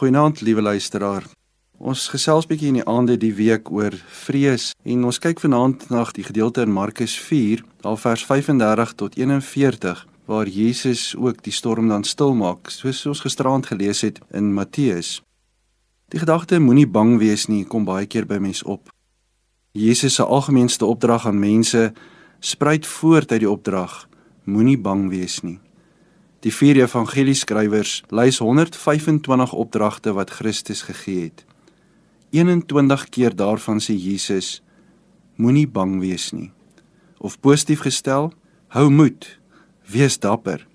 Goeienaand, liewe luisteraar. Ons gesels bietjie in die aande die week oor vrees en ons kyk vanaand na die gedeelte in Markus 4, daar vers 35 tot 41 waar Jesus ook die storm dan stil maak, soos ons gisteraand gelees het in Matteus. Die gedagte moenie bang wees nie kom baie keer by mense op. Jesus se algemeenste opdrag aan mense spruit voort uit die opdrag: Moenie bang wees nie. Die vier evangelieskrywers lys 125 opdragte wat Christus gegee het. 21 keer daarvan sê Jesus: Moenie bang wees nie. Of positief gestel: Hou moed. Wees dapper.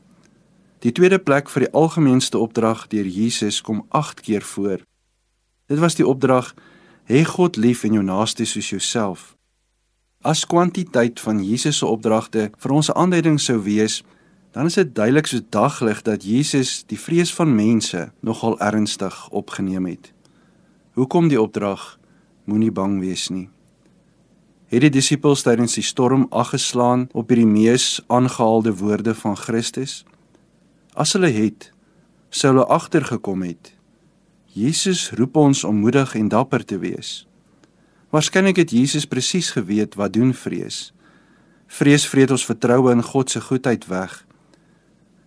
Die tweede plek vir die algemeenste opdrag deur Jesus kom 8 keer voor. Dit was die opdrag: Hê God lief en jou naaste soos jouself. As kwantiteit van Jesus se opdragte vir ons aanduiding sou wees, dan is dit duidelik so daglig dat Jesus die vrees van mense nogal ernstig opgeneem het. Hoekom die opdrag moenie bang wees nie? Het die disippels tydens die storm aggeslaan op hierdie mees aangehaalde woorde van Christus? As hulle het, sou hulle agtergekom het Jesus roep ons om moedig en dapper te wees. Waarskynlik het Jesus presies geweet wat doen vrees. Vrees vreet ons vertroue in God se goedheid weg.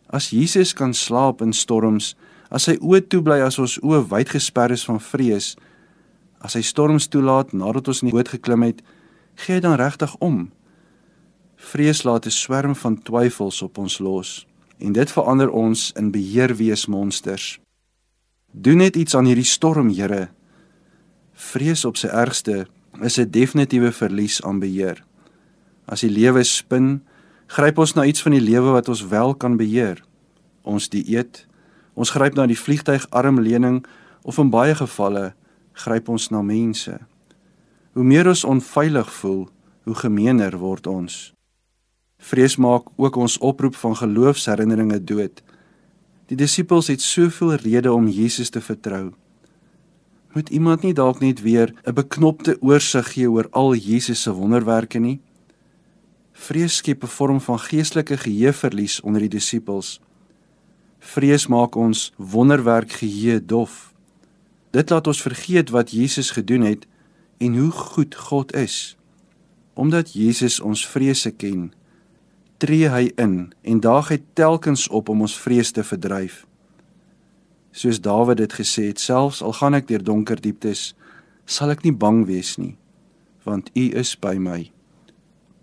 As Jesus kan slaap in storms, as sy oë toe bly as ons oë wyd gesper is van vrees, as hy storms toelaat nadat ons in die boot geklim het, gee hy dan regtig om? Vrees laat 'n swerm van twyfels op ons los en dit verander ons in beheerwees monsters. Doen net iets aan hierdie storm, Here. Vrees op sy ergste is 'n definitiewe verlies aan beheer. As die lewe spin, gryp ons na iets van die lewe wat ons wel kan beheer. Ons dieet, ons gryp na die vliegtuigarmlening of in baie gevalle gryp ons na mense. Hoe meer ons onveilig voel, hoe gemeener word ons. Vrees maak ook ons oproep van geloofsherinneringe dood. Die disippels het soveel redes om Jesus te vertrou. Moet iemand nie dalk net weer 'n beknopte oorsig gee oor al Jesus se wonderwerke nie? Vrees skep 'n vorm van geestelike geheueverlies onder die disippels. Vrees maak ons wonderwerk geheue dof. Dit laat ons vergeet wat Jesus gedoen het en hoe goed God is. Omdat Jesus ons vrese ken, tree hy in en daag hy telkens op om ons vrees te verdryf. Soos Dawid dit gesê het, selfs al gaan ek deur donker dieptes, sal ek nie bang wees nie, want U is by my.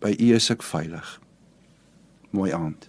By U is ek veilig. Mooi aand.